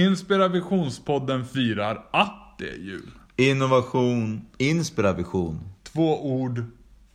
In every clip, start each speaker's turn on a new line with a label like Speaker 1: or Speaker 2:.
Speaker 1: Inspirationspodden firar att det är jul.
Speaker 2: Innovation, inspiration.
Speaker 1: Två ord,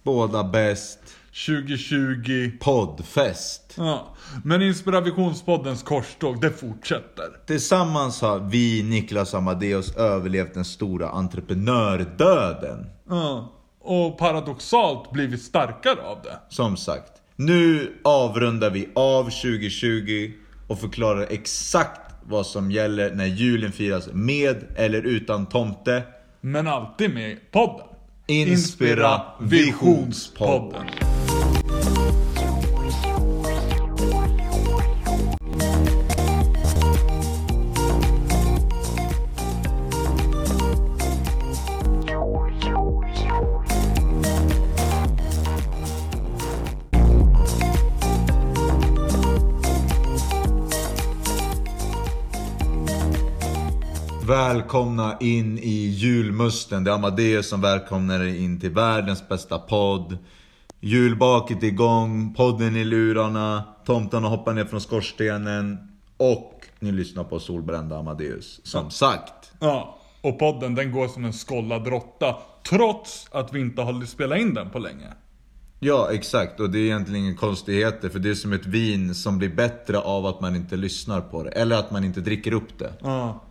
Speaker 2: Båda bäst.
Speaker 1: 2020.
Speaker 2: Poddfest.
Speaker 1: Ja. Men Inspirationspoddens korståg, det fortsätter.
Speaker 2: Tillsammans har vi, Niklas Amadeus, överlevt den stora entreprenördöden.
Speaker 1: Ja. Och paradoxalt blivit starkare av det.
Speaker 2: Som sagt, nu avrundar vi av 2020 och förklarar exakt vad som gäller när julen firas med eller utan tomte.
Speaker 1: Men alltid med podden.
Speaker 2: Inspirationspodden. Välkomna in i julmusten. Det är Amadeus som välkomnar er in till världens bästa podd. Julbaket är igång, podden i lurarna, tomtarna hoppar ner från skorstenen och ni lyssnar på solbrända Amadeus. Som sagt.
Speaker 1: Ja. Och podden den går som en skållad råtta. Trots att vi inte har spelat in den på länge.
Speaker 2: Ja, exakt. Och det är egentligen inga konstigheter. För det är som ett vin som blir bättre av att man inte lyssnar på det. Eller att man inte dricker upp det.
Speaker 1: Ja.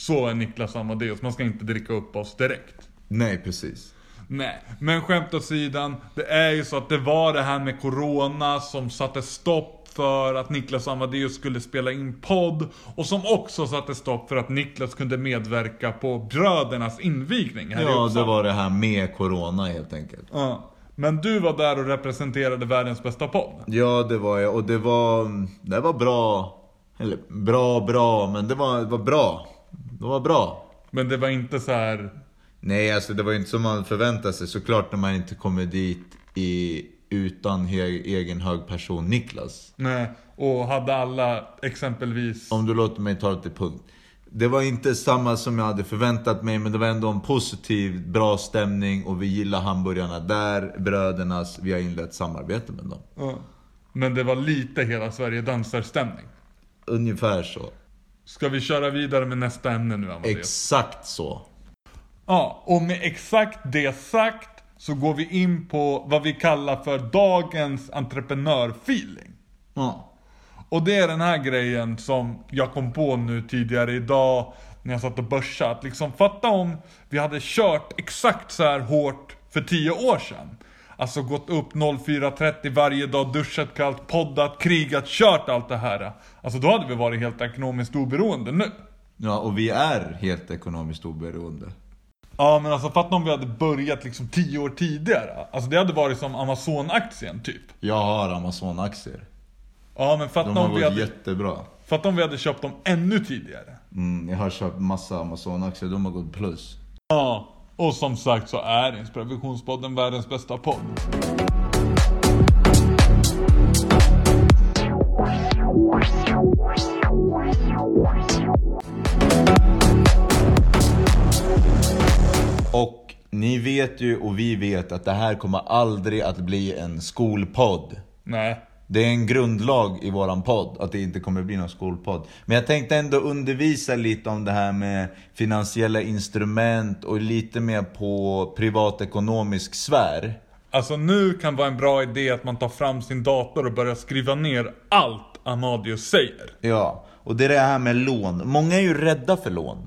Speaker 1: Så är Niklas Amadeus, man ska inte dricka upp oss direkt.
Speaker 2: Nej, precis.
Speaker 1: Nej, men skämt åsidan. Det är ju så att det var det här med Corona som satte stopp för att Niklas Amadeus skulle spela in podd. Och som också satte stopp för att Niklas kunde medverka på brödernas invigning här i
Speaker 2: Ja, det
Speaker 1: Uppsala.
Speaker 2: var det här med Corona helt enkelt.
Speaker 1: Ja. Men du var där och representerade världens bästa podd.
Speaker 2: Ja, det var jag. Och det var, det var bra. Eller bra, bra, men det var, det var bra. Det var bra.
Speaker 1: Men det var inte så här.
Speaker 2: Nej, alltså det var inte som man förväntade sig. Såklart när man inte kommer dit i, utan he, egen hög person Niklas.
Speaker 1: Nej, och hade alla exempelvis...
Speaker 2: Om du låter mig ta det till punkt. Det var inte samma som jag hade förväntat mig, men det var ändå en positiv, bra stämning och vi gillar hamburgarna där, brödernas. Vi har inlett samarbete med dem.
Speaker 1: Ja. Men det var lite hela Sverige dansar-stämning.
Speaker 2: Ungefär så.
Speaker 1: Ska vi köra vidare med nästa ämne nu Amadeus?
Speaker 2: Exakt så.
Speaker 1: Ja, och med exakt det sagt så går vi in på vad vi kallar för dagens entreprenörfeeling.
Speaker 2: Ja.
Speaker 1: Och det är den här grejen som jag kom på nu tidigare idag när jag satt och börsade. Att liksom fatta om vi hade kört exakt så här hårt för 10 år sedan. Alltså gått upp 04.30 varje dag, duschat kallt, poddat, krigat, kört allt det här. Alltså då hade vi varit helt ekonomiskt oberoende nu.
Speaker 2: Ja, och vi är helt ekonomiskt oberoende.
Speaker 1: Ja men alltså fatta om vi hade börjat liksom 10 år tidigare. Alltså det hade varit som Amazon-aktien typ.
Speaker 2: Jag har Amazon-aktier.
Speaker 1: Ja men fatta
Speaker 2: De har
Speaker 1: om, vi
Speaker 2: gått
Speaker 1: hade,
Speaker 2: jättebra.
Speaker 1: fatta om vi hade köpt dem ännu tidigare.
Speaker 2: Mm, jag har köpt massa Amazon-aktier, de har gått plus.
Speaker 1: Ja, och som sagt så är Inspirationspodden världens bästa podd.
Speaker 2: Och ni vet ju och vi vet att det här kommer aldrig att bli en skolpodd.
Speaker 1: Nej.
Speaker 2: Det är en grundlag i våran podd att det inte kommer bli någon skolpodd. Men jag tänkte ändå undervisa lite om det här med finansiella instrument och lite mer på privatekonomisk sfär.
Speaker 1: Alltså nu kan vara en bra idé att man tar fram sin dator och börjar skriva ner allt Amadius säger.
Speaker 2: Ja, och det är det här med lån. Många är ju rädda för lån.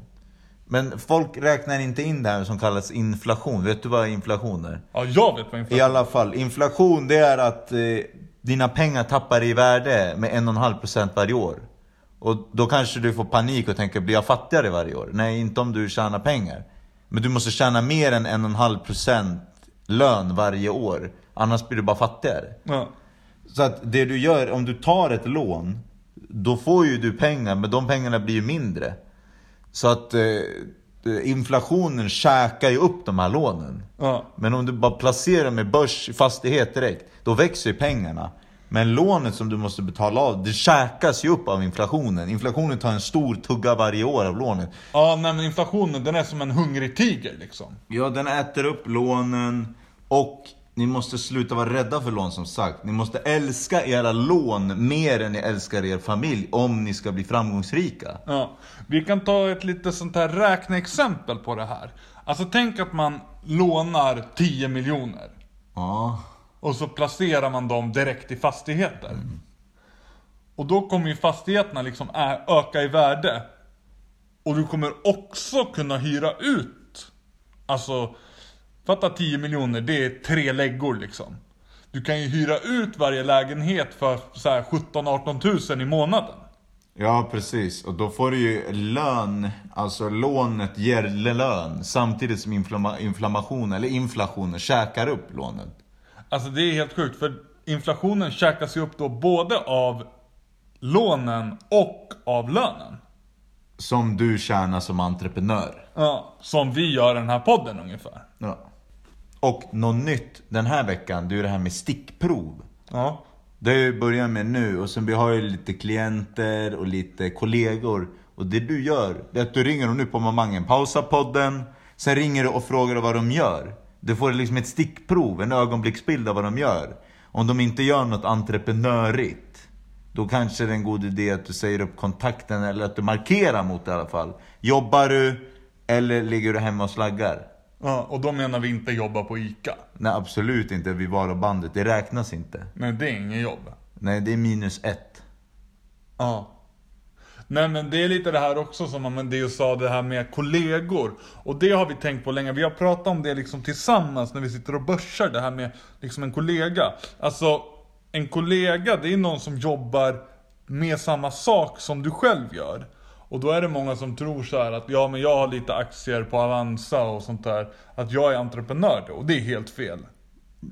Speaker 2: Men folk räknar inte in det här som kallas inflation. Vet du vad inflation är?
Speaker 1: Ja, jag vet vad
Speaker 2: I
Speaker 1: inflation
Speaker 2: alla fall, inflation det är att eh, dina pengar tappar i värde med 1,5% varje år. Och då kanske du får panik och tänker, blir jag fattigare varje år? Nej, inte om du tjänar pengar. Men du måste tjäna mer än 1,5% lön varje år. Annars blir du bara fattigare.
Speaker 1: Ja.
Speaker 2: Så att det du gör, om du tar ett lån, då får ju du pengar, men de pengarna blir ju mindre. Så att eh, inflationen käkar ju upp de här lånen.
Speaker 1: Ja.
Speaker 2: Men om du bara placerar med börs, fastighet direkt, då växer ju pengarna. Men lånet som du måste betala av, det käkas ju upp av inflationen. Inflationen tar en stor tugga varje år av lånet.
Speaker 1: Ja, nej men inflationen den är som en hungrig tiger liksom.
Speaker 2: Ja, den äter upp lånen och Ni måste sluta vara rädda för lån som sagt. Ni måste älska era lån mer än ni älskar er familj om ni ska bli framgångsrika.
Speaker 1: Ja, vi kan ta ett lite sånt här räkneexempel på det här. Alltså tänk att man lånar 10 miljoner.
Speaker 2: Ja.
Speaker 1: Och så placerar man dem direkt i fastigheter. Och då kommer ju fastigheterna liksom öka i värde. Och du kommer också kunna hyra ut. Alltså, fatta 10 miljoner, det är tre läggor liksom. Du kan ju hyra ut varje lägenhet för så här 17-18 tusen i månaden.
Speaker 2: Ja, precis. Och då får du ju lön, alltså lånet ger lön samtidigt som inflamma, inflammation, eller inflationen, käkar upp lånet.
Speaker 1: Alltså det är helt sjukt för inflationen käkas ju upp då både av lånen och av lönen.
Speaker 2: Som du tjänar som entreprenör.
Speaker 1: Ja, som vi gör den här podden ungefär.
Speaker 2: Ja. Och något nytt den här veckan, det är det här med stickprov.
Speaker 1: Ja.
Speaker 2: Det har jag börjat med nu och sen vi har ju lite klienter och lite kollegor. Och det du gör, det är att du ringer dem nu på momangen, pausa podden, sen ringer du och frågar vad de gör. Du får liksom ett stickprov, en ögonblicksbild av vad de gör. Om de inte gör något entreprenörigt, då kanske det är en god idé att du säger upp kontakten eller att du markerar mot det i alla fall. Jobbar du eller ligger du hemma och slaggar?
Speaker 1: Ja. Och då menar vi inte jobba på ICA.
Speaker 2: Nej absolut inte, vi var bandet, det räknas inte.
Speaker 1: Nej, det är inget jobb.
Speaker 2: Nej, det är minus ett.
Speaker 1: Ja. Nej men det är lite det här också som Amadeus sa, det här med kollegor. Och det har vi tänkt på länge. Vi har pratat om det liksom tillsammans när vi sitter och börsar, det här med liksom en kollega. Alltså, en kollega det är någon som jobbar med samma sak som du själv gör. Och då är det många som tror så här att ja men jag har lite aktier på Avanza och sånt där. Att jag är entreprenör då, och det är helt fel.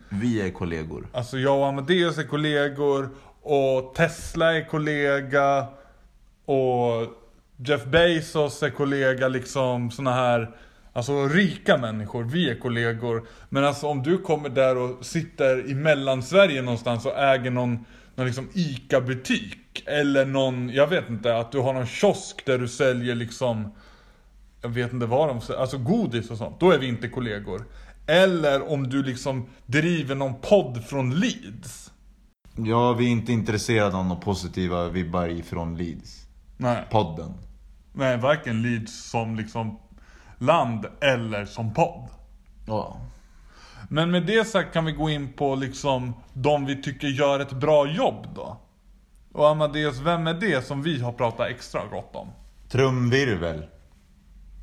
Speaker 2: Vi är kollegor.
Speaker 1: Alltså jag och Amadeus är kollegor och Tesla är kollega och Jeff Bezos är kollega liksom såna här Alltså rika människor, vi är kollegor. Men alltså om du kommer där och sitter i mellansverige någonstans och äger någon, någon liksom ICA-butik. Eller någon, jag vet inte, att du har någon kiosk där du säljer liksom jag vet inte vad de säger, alltså godis och sånt. Då är vi inte kollegor. Eller om du liksom driver någon podd från Leeds.
Speaker 2: Ja, vi är inte intresserade av några positiva vibbar ifrån Leeds.
Speaker 1: Nej,
Speaker 2: Podden.
Speaker 1: nej varken Leeds som liksom land eller som podd.
Speaker 2: Ja.
Speaker 1: Men med det sagt kan vi gå in på liksom de vi tycker gör ett bra jobb då. Och Amadeus, vem är det som vi har pratat extra gott om?
Speaker 2: Trumvirvel.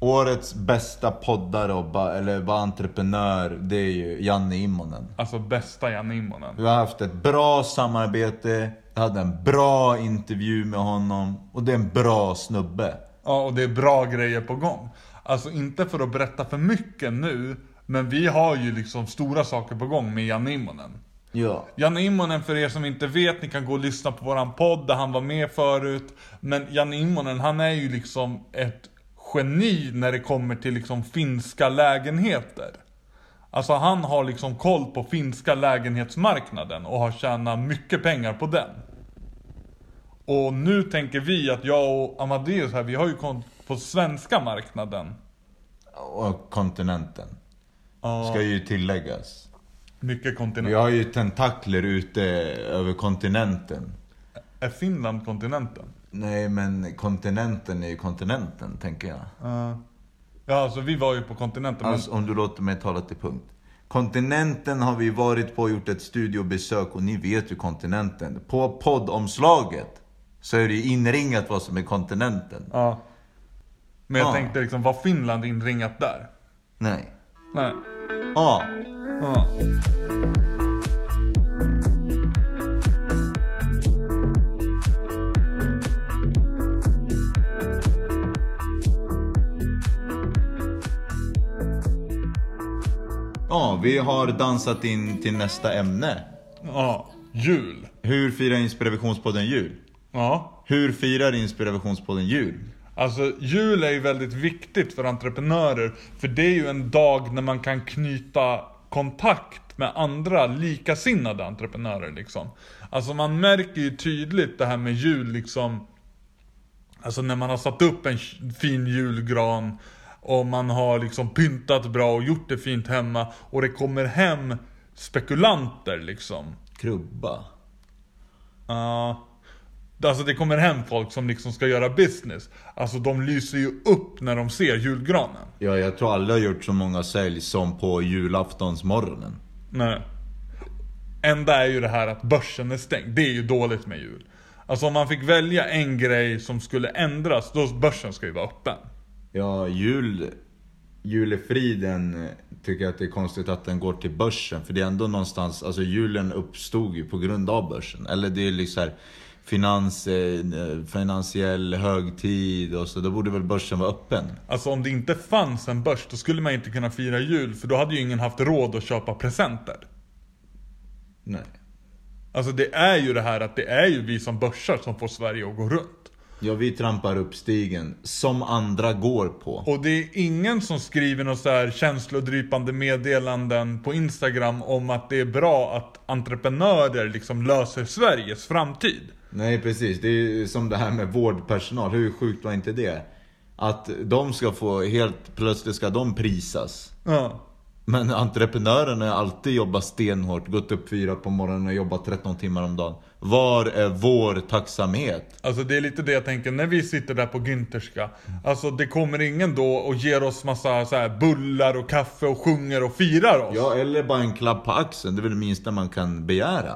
Speaker 2: Årets bästa poddare och ba, eller bara entreprenör, det är ju Janne Immonen.
Speaker 1: Alltså bästa Jan Immonen.
Speaker 2: Vi har haft ett bra samarbete, jag hade en bra intervju med honom och det är en bra snubbe.
Speaker 1: Ja, och det är bra grejer på gång. Alltså inte för att berätta för mycket nu, men vi har ju liksom stora saker på gång med Jan Immonen.
Speaker 2: Ja.
Speaker 1: Janne Immonen, för er som inte vet, ni kan gå och lyssna på våran podd där han var med förut. Men Janne Immonen, han är ju liksom ett geni när det kommer till liksom finska lägenheter. Alltså han har liksom koll på finska lägenhetsmarknaden och har tjänat mycket pengar på den. Och nu tänker vi att jag och Amadeus här, vi har ju koll på svenska marknaden.
Speaker 2: Och kontinenten. Ska ju tilläggas.
Speaker 1: Mycket
Speaker 2: Vi
Speaker 1: kontinent.
Speaker 2: har ju tentakler ute över kontinenten.
Speaker 1: Är Finland kontinenten?
Speaker 2: Nej men kontinenten är ju kontinenten, tänker jag.
Speaker 1: Ja. Ja, alltså vi var ju på kontinenten. men-
Speaker 2: Alltså om du låter mig tala till punkt. Kontinenten har vi varit på och gjort ett studiobesök och ni vet ju kontinenten. På poddomslaget så är det ju inringat vad som är kontinenten.
Speaker 1: Ja. Men jag
Speaker 2: Ja.
Speaker 1: tänkte liksom, var Finland inringat där?
Speaker 2: Nej.
Speaker 1: Nej.
Speaker 2: Ja.
Speaker 1: Ja.
Speaker 2: Ja, vi har dansat in till nästa ämne.
Speaker 1: Ja. Jul.
Speaker 2: Hur firar Inspirationspodden jul?
Speaker 1: Ja.
Speaker 2: Hur firar Inspirationspodden jul?
Speaker 1: Alltså jul är ju väldigt viktigt för entreprenörer. För det är ju en dag när man kan knyta kontakt med andra likasinnade entreprenörer liksom. Alltså man märker ju tydligt det här med jul liksom. Alltså när man har satt upp en fin julgran och man har liksom pyntat bra och gjort det fint hemma och det kommer hem spekulanter liksom.
Speaker 2: Krubba.
Speaker 1: Ja. Alltså det kommer hem folk som liksom ska göra business. Alltså de lyser ju upp när de ser julgranen.
Speaker 2: Ja, jag tror aldrig har gjort så många sälj som på julaftonsmorgonen.
Speaker 1: Nej. Enda är ju det här att börsen är stängd. Det är ju dåligt med jul. Alltså om man fick välja en grej som skulle ändras, då börsen ska ju vara öppen.
Speaker 2: Ja, jul... Julefriden tycker jag att det är konstigt att den går till börsen. För det är ändå någonstans, alltså julen uppstod ju på grund av börsen. Eller det är liksom här, finans, eh, finansiell högtid och så. Då borde väl börsen vara öppen.
Speaker 1: Alltså om det inte fanns en börs, då skulle man inte kunna fira jul. För då hade ju ingen haft råd att köpa presenter.
Speaker 2: Nej.
Speaker 1: Alltså det är ju det här att det är ju vi som börsar som får Sverige att gå runt.
Speaker 2: Ja, vi trampar upp stigen som andra går på.
Speaker 1: Och det är ingen som skriver några så här känslodrypande meddelanden på Instagram om att det är bra att entreprenörer liksom löser Sveriges framtid.
Speaker 2: Nej, precis. Det är ju som det här med vårdpersonal. Hur sjukt var inte det? Att de ska få, helt plötsligt ska de prisas.
Speaker 1: Ja.
Speaker 2: Men entreprenörerna har alltid jobbat stenhårt, gått upp fyra på morgonen och jobbat 13 timmar om dagen. Var är vår tacksamhet?
Speaker 1: Alltså det är lite det jag tänker när vi sitter där på Günterska. Alltså det kommer ingen då och ger oss massa så här bullar och kaffe och sjunger och firar oss.
Speaker 2: Ja, eller bara en klapp på axeln. Det är väl det minsta man kan begära.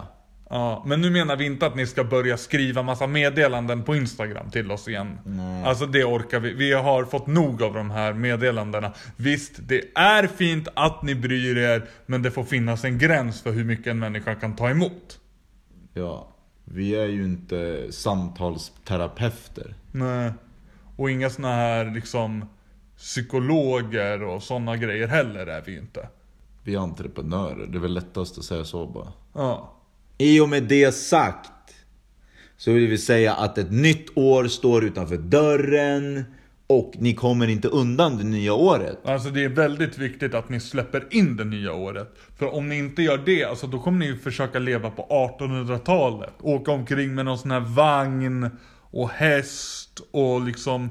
Speaker 1: Ja, men nu menar vi inte att ni ska börja skriva massa meddelanden på Instagram till oss igen.
Speaker 2: Nej.
Speaker 1: Alltså det orkar vi. Vi har fått nog av de här meddelandena. Visst, det är fint att ni bryr er, men det får finnas en gräns för hur mycket en människa kan ta emot.
Speaker 2: Ja, vi är ju inte samtalsterapeuter.
Speaker 1: Nej. Och inga såna här liksom psykologer och såna grejer heller är vi inte.
Speaker 2: Vi är entreprenörer. Det är väl lättast att säga så bara.
Speaker 1: Ja.
Speaker 2: I och med det sagt så vill vi säga att ett nytt år står utanför dörren och ni kommer inte undan det nya året.
Speaker 1: Alltså det är väldigt viktigt att ni släpper in det nya året. För om ni inte gör det, alltså då kommer ni försöka leva på 1800-talet. Åka omkring med någon sån här vagn och häst och liksom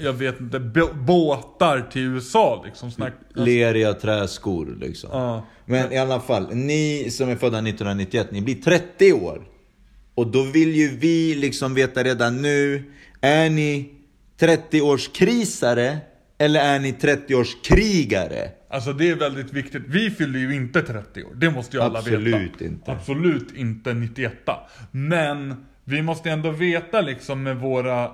Speaker 1: jag vet inte, båtar till USA liksom. Såna här,
Speaker 2: Leriga träskor liksom.
Speaker 1: Ja.
Speaker 2: Men i alla fall, ni som är födda 1991, ni blir 30 år. Och då vill ju vi liksom veta redan nu, är ni 30-årskrisare eller är ni 30-årskrigare?
Speaker 1: Alltså det är väldigt viktigt. Vi fyller ju inte 30 år. Det måste ju alla
Speaker 2: Absolut
Speaker 1: veta.
Speaker 2: inte.
Speaker 1: Absolut inte 91. Men vi måste ändå veta liksom med våra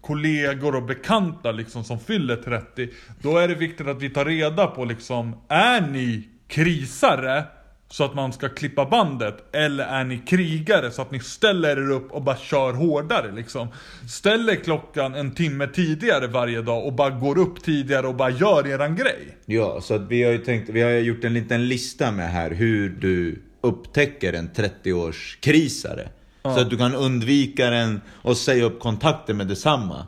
Speaker 1: kollegor och bekanta liksom som fyller 30. Då är det viktigt att vi tar reda på liksom, är ni krisare? Så att man ska klippa bandet? Eller är ni krigare så att ni ställer er upp och bara kör hårdare liksom? Ställer klockan en timme tidigare varje dag och bara går upp tidigare och bara gör eran grej?
Speaker 2: Ja, så att vi har ju tänkt, vi har gjort en liten lista med här hur du upptäcker en 30-årskrisare. Så att du kan undvika den och säga upp kontakten med detsamma.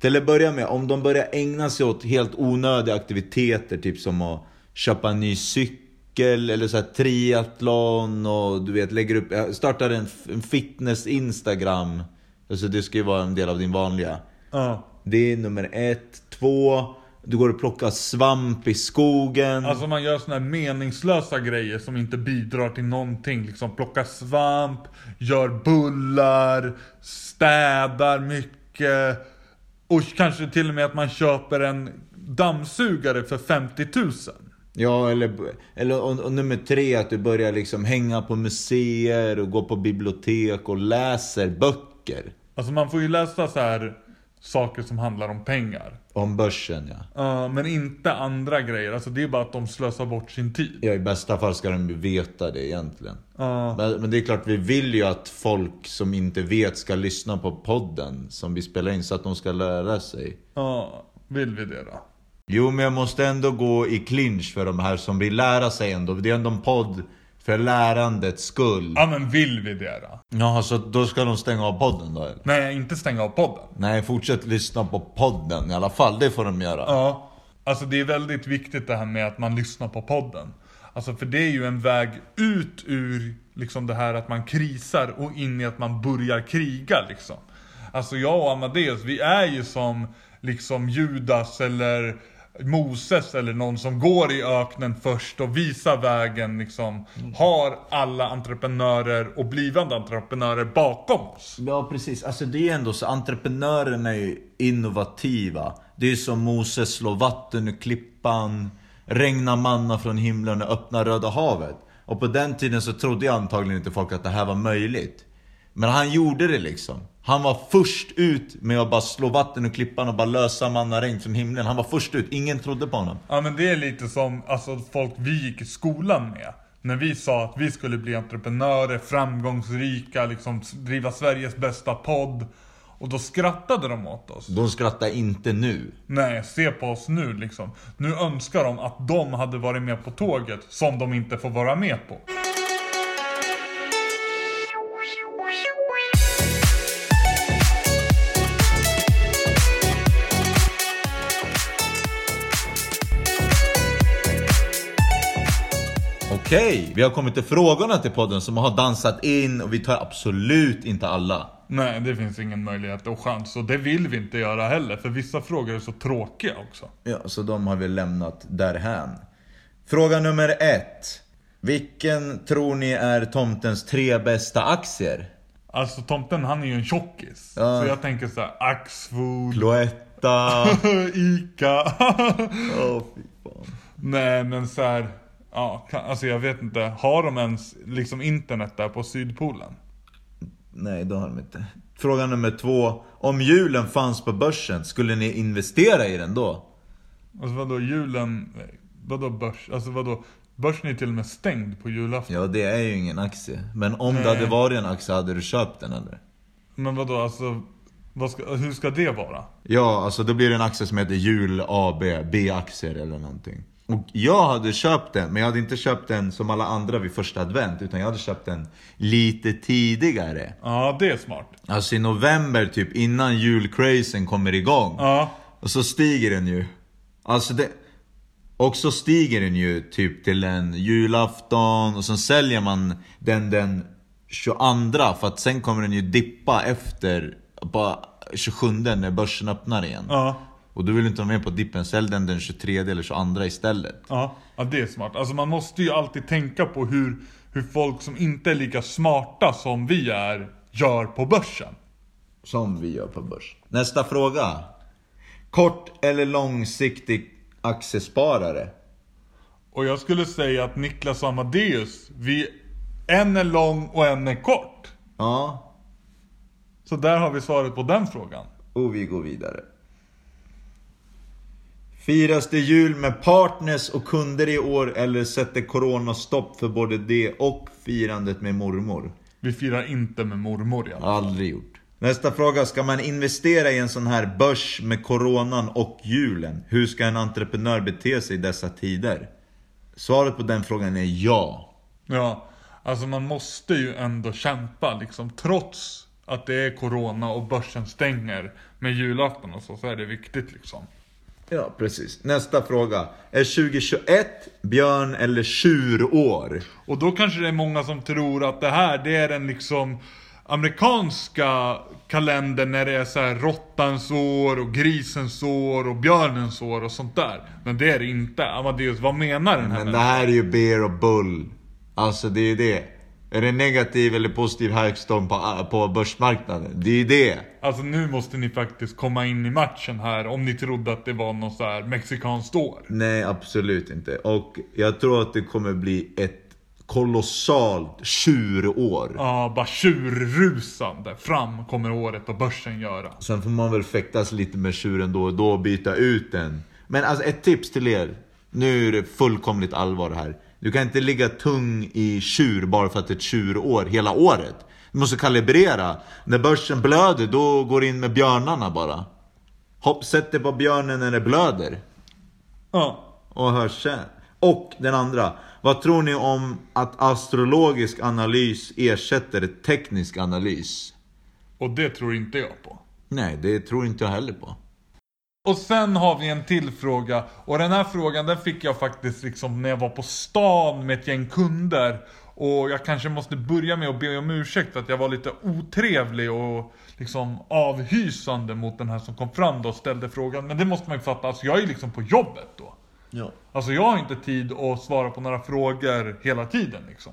Speaker 2: Till att börja med, om de börjar ägna sig åt helt onödiga aktiviteter, typ som att köpa en ny cykel eller så triathlon och du vet, lägger upp, jag startar en, en fitness-instagram. Alltså det ska ju vara en del av din vanliga.
Speaker 1: Ja.
Speaker 2: Det är nummer ett. Två, du går och plockar svamp i skogen.
Speaker 1: Alltså man gör såna här meningslösa grejer som inte bidrar till någonting. Liksom plocka svamp, gör bullar, städar mycket. Och kanske till och med att man köper en dammsugare för 50 000.
Speaker 2: Ja, eller, eller och, och nummer tre, att du börjar liksom hänga på museer och gå på bibliotek och läser böcker.
Speaker 1: Alltså man får ju läsa så här saker som handlar om pengar.
Speaker 2: Om börsen ja.
Speaker 1: Ja, men inte andra grejer. Alltså det är bara att de slösar bort sin tid.
Speaker 2: Ja, i bästa fall ska de ju veta det egentligen.
Speaker 1: Ja.
Speaker 2: Men, men det är klart, vi vill ju att folk som inte vet ska lyssna på podden som vi spelar in så att de ska lära sig.
Speaker 1: Ja, vill vi det då?
Speaker 2: Jo, men jag måste ändå gå i clinch för de här som vill lära sig ändå. Det är ändå en podd för lärandets skull.
Speaker 1: Ja men vill vi det då?
Speaker 2: Jaha, så då ska de stänga av podden då eller?
Speaker 1: Nej, inte stänga av podden.
Speaker 2: Nej, fortsätt lyssna på podden i alla fall. Det får de göra.
Speaker 1: Ja, alltså det är väldigt viktigt det här med att man lyssnar på podden. Alltså för det är ju en väg ut ur liksom det här att man krisar och in i att man börjar kriga liksom. Alltså jag och Amadeus, vi är ju som liksom Judas eller Moses eller någon som går i öknen först och visar vägen liksom. Har alla entreprenörer och blivande entreprenörer bakom oss.
Speaker 2: Ja, precis. Alltså det är ändå så, entreprenörerna är ju innovativa. Det är som Moses slår vatten ur klippan, regnar manna från himlen och öppnar Röda havet. Och på den tiden så trodde jag antagligen inte folk att det här var möjligt. Men han gjorde det liksom. Han var först ut med att bara slå vatten ur klippan och bara lösa mannaregn från himlen. Han var först ut, ingen trodde på honom.
Speaker 1: Ja men det är lite som alltså, folk vi gick i skolan med. När vi sa att vi skulle bli entreprenörer, framgångsrika, liksom driva Sveriges bästa podd. Och då skrattade de åt oss.
Speaker 2: De skrattar inte nu.
Speaker 1: Nej, se på oss nu liksom. Nu önskar de att de hade varit med på tåget som de inte får vara med på.
Speaker 2: Okej, vi har kommit till frågorna till podden som har dansat in och vi tar absolut inte alla.
Speaker 1: Nej, det finns ingen möjlighet och chans. Och det vill vi inte göra heller, för vissa frågor är så tråkiga också.
Speaker 2: Ja, så de har vi lämnat därhän. Fråga nummer ett. Vilken tror ni är tomtens tre bästa aktier?
Speaker 1: Alltså tomten han är ju en tjockis.
Speaker 2: Ja.
Speaker 1: Så jag tänker så här: Axfood,
Speaker 2: Cloetta.
Speaker 1: Ica.
Speaker 2: Åh fy fan.
Speaker 1: Nej men så här, ja, kan, alltså jag vet inte. Har de ens liksom internet där på Sydpolen?
Speaker 2: Nej, det har de inte. Fråga nummer två. Om julen fanns på börsen, skulle ni investera i den då?
Speaker 1: Alltså vadå julen, vadå börs, alltså vadå? Börsen är till och med stängd på julafton.
Speaker 2: Ja, det är ju ingen aktie. Men om det
Speaker 1: Nej.
Speaker 2: hade varit en aktie, hade du köpt den eller?
Speaker 1: Men vadå alltså, vad ska, hur ska det vara?
Speaker 2: Ja, alltså då blir det en aktie som heter Jul AB, B-aktier eller någonting. Och jag hade köpt den, men jag hade inte köpt den som alla andra vid första advent, utan jag hade köpt den lite tidigare.
Speaker 1: Ja, det är smart.
Speaker 2: Alltså i november typ, innan julcrazen kommer igång.
Speaker 1: Ja,
Speaker 2: Och så stiger den ju. Alltså det... Och så stiger den ju typ till en julafton och sen säljer man den den 22 för att sen kommer den ju dippa efter på 27 när börsen öppnar igen.
Speaker 1: ja,
Speaker 2: Och du vill inte vara med på dippen, sälj den den 23 eller 22 istället.
Speaker 1: ja. Ja, det är smart. Alltså man måste ju alltid tänka på hur, hur folk som inte är lika smarta som vi är, gör på börsen.
Speaker 2: Som vi gör på börs. Nästa fråga. Kort eller långsiktig aktiesparare?
Speaker 1: Och jag skulle säga att Niklas och Amadeus, vi, en är lång och en är kort.
Speaker 2: Ja,
Speaker 1: Så där har vi svaret på den frågan.
Speaker 2: Och vi går vidare. Firas det jul med partners och kunder i år eller sätter corona stopp för både det och firandet med mormor?
Speaker 1: Vi firar inte med mormor i alla fall.
Speaker 2: Aldrig gjort. Nästa fråga, ska man investera i en sån här börs med coronan och julen? Hur ska en entreprenör bete sig i dessa tider? Svaret på den frågan är ja.
Speaker 1: Ja, alltså man måste ju ändå kämpa liksom. Trots att det är corona och börsen stänger med julafton och så, så är det viktigt liksom.
Speaker 2: Ja, precis. Nästa fråga. Är 2021 björn eller tjurår?
Speaker 1: Och då kanske det är många som tror att det här, det är den liksom amerikanska kalendern när det är så här råttans år och grisens år och björnens år och sånt där. Men det är det inte. Amadeus, vad menar den här
Speaker 2: Men det här är ju bear och bull. Alltså det är det. Är det negativ eller positiv härstorm på, på börsmarknaden? Det är det.
Speaker 1: Alltså nu måste ni faktiskt komma in i matchen här om ni trodde att det var något så här mexikanskt år.
Speaker 2: Nej, absolut inte. Och jag tror att det kommer bli ett kolossalt tjurår.
Speaker 1: Ja, bara tjurrusande fram kommer året och börsen göra.
Speaker 2: Sen får man väl fäktas lite med tjuren då och då och byta ut den. Men alltså ett tips till er. Nu är det fullkomligt allvar här. Du kan inte ligga tung i tjur bara för att det är ett tjurår hela året. Du måste kalibrera. När börsen blöder, då går du in med björnarna bara. Hopp, sätt dig på björnen när det blöder.
Speaker 1: Ja.
Speaker 2: Och hörs sen. Och den andra. Vad tror ni om att astrologisk analys ersätter teknisk analys?
Speaker 1: Och det tror inte jag på.
Speaker 2: Nej, det tror inte jag heller på.
Speaker 1: Och sen har vi en till fråga. Och den här frågan den fick jag faktiskt liksom när jag var på stan med ett gäng kunder. Och jag kanske måste börja med att be om ursäkt att jag var lite otrevlig och liksom avhysande mot den här som kom fram då och ställde frågan. Men det måste man ju fatta, alltså jag är liksom på jobbet då.
Speaker 2: Ja.
Speaker 1: Alltså jag har inte tid att svara på några frågor hela tiden liksom.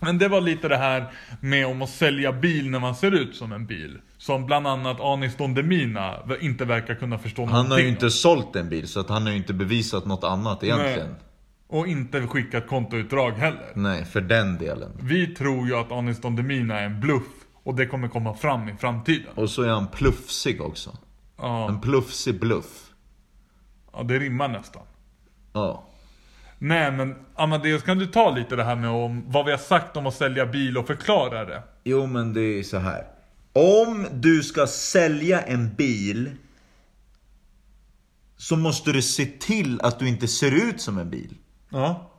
Speaker 1: Men det var lite det här med om att sälja bil när man ser ut som en bil. Som bland annat Anis Don Demina inte verkar kunna förstå
Speaker 2: Han har
Speaker 1: någonting
Speaker 2: ju inte sålt en bil, så att han har ju inte bevisat något annat egentligen.
Speaker 1: Nej. Och inte skickat kontoutdrag heller.
Speaker 2: Nej, för den delen.
Speaker 1: Vi tror ju att Anis Don Demina är en bluff. Och det kommer komma fram i framtiden.
Speaker 2: Och så är han pluffsig också.
Speaker 1: Ja,
Speaker 2: En plufsig bluff.
Speaker 1: ja det rimmar nästan.
Speaker 2: Ja.
Speaker 1: Nej men Amadeus kan du ta lite det här med om vad vi har sagt om att sälja bil och förklara det?
Speaker 2: Jo men det är så här. Om du ska sälja en bil så måste du se till att du inte ser ut som en bil.
Speaker 1: Ja.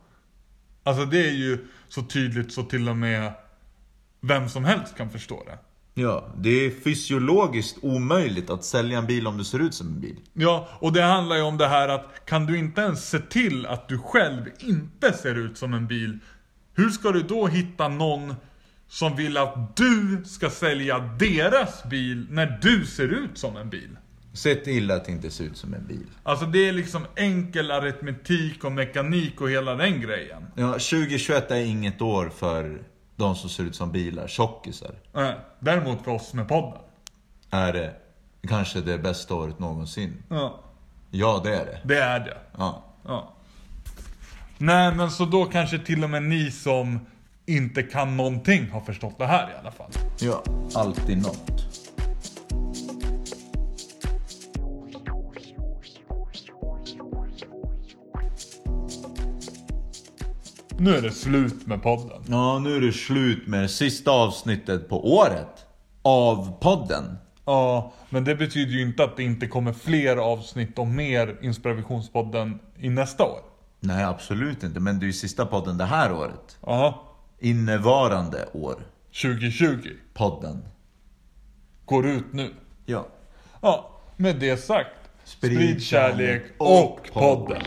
Speaker 1: Alltså det är ju så tydligt så till och med vem som helst kan förstå det.
Speaker 2: Ja, det är fysiologiskt omöjligt att sälja en bil om du ser ut som en bil.
Speaker 1: Ja, och det handlar ju om det här att kan du inte ens se till att du själv inte ser ut som en bil, hur ska du då hitta någon som vill att du ska sälja deras bil när du ser ut som en bil?
Speaker 2: Se till att det inte ser ut som en bil.
Speaker 1: Alltså det är liksom enkel aritmetik och mekanik och hela den grejen.
Speaker 2: Ja, 2021 är inget år för de som ser ut som bilar, tjockisar.
Speaker 1: Nej, Däremot för oss med podden.
Speaker 2: Är det kanske det bästa året någonsin?
Speaker 1: Ja,
Speaker 2: Ja, det är det.
Speaker 1: det är det.
Speaker 2: Ja.
Speaker 1: Ja. Nej men så då kanske till och med ni som inte kan någonting har förstått det här i alla fall.
Speaker 2: Ja, alltid något.
Speaker 1: Nu är det slut med podden.
Speaker 2: Ja, nu är det slut med det sista avsnittet på året. Av podden.
Speaker 1: Ja, men det betyder ju inte att det inte kommer fler avsnitt och mer Inspirationspodden i nästa år.
Speaker 2: Nej, absolut inte. Men det är ju sista podden det här året.
Speaker 1: Ja,
Speaker 2: Innevarande år.
Speaker 1: 2020
Speaker 2: Podden.
Speaker 1: går ut nu.
Speaker 2: Ja.
Speaker 1: Ja, med det sagt.
Speaker 2: Sprid
Speaker 1: kärlek
Speaker 2: och
Speaker 1: podden.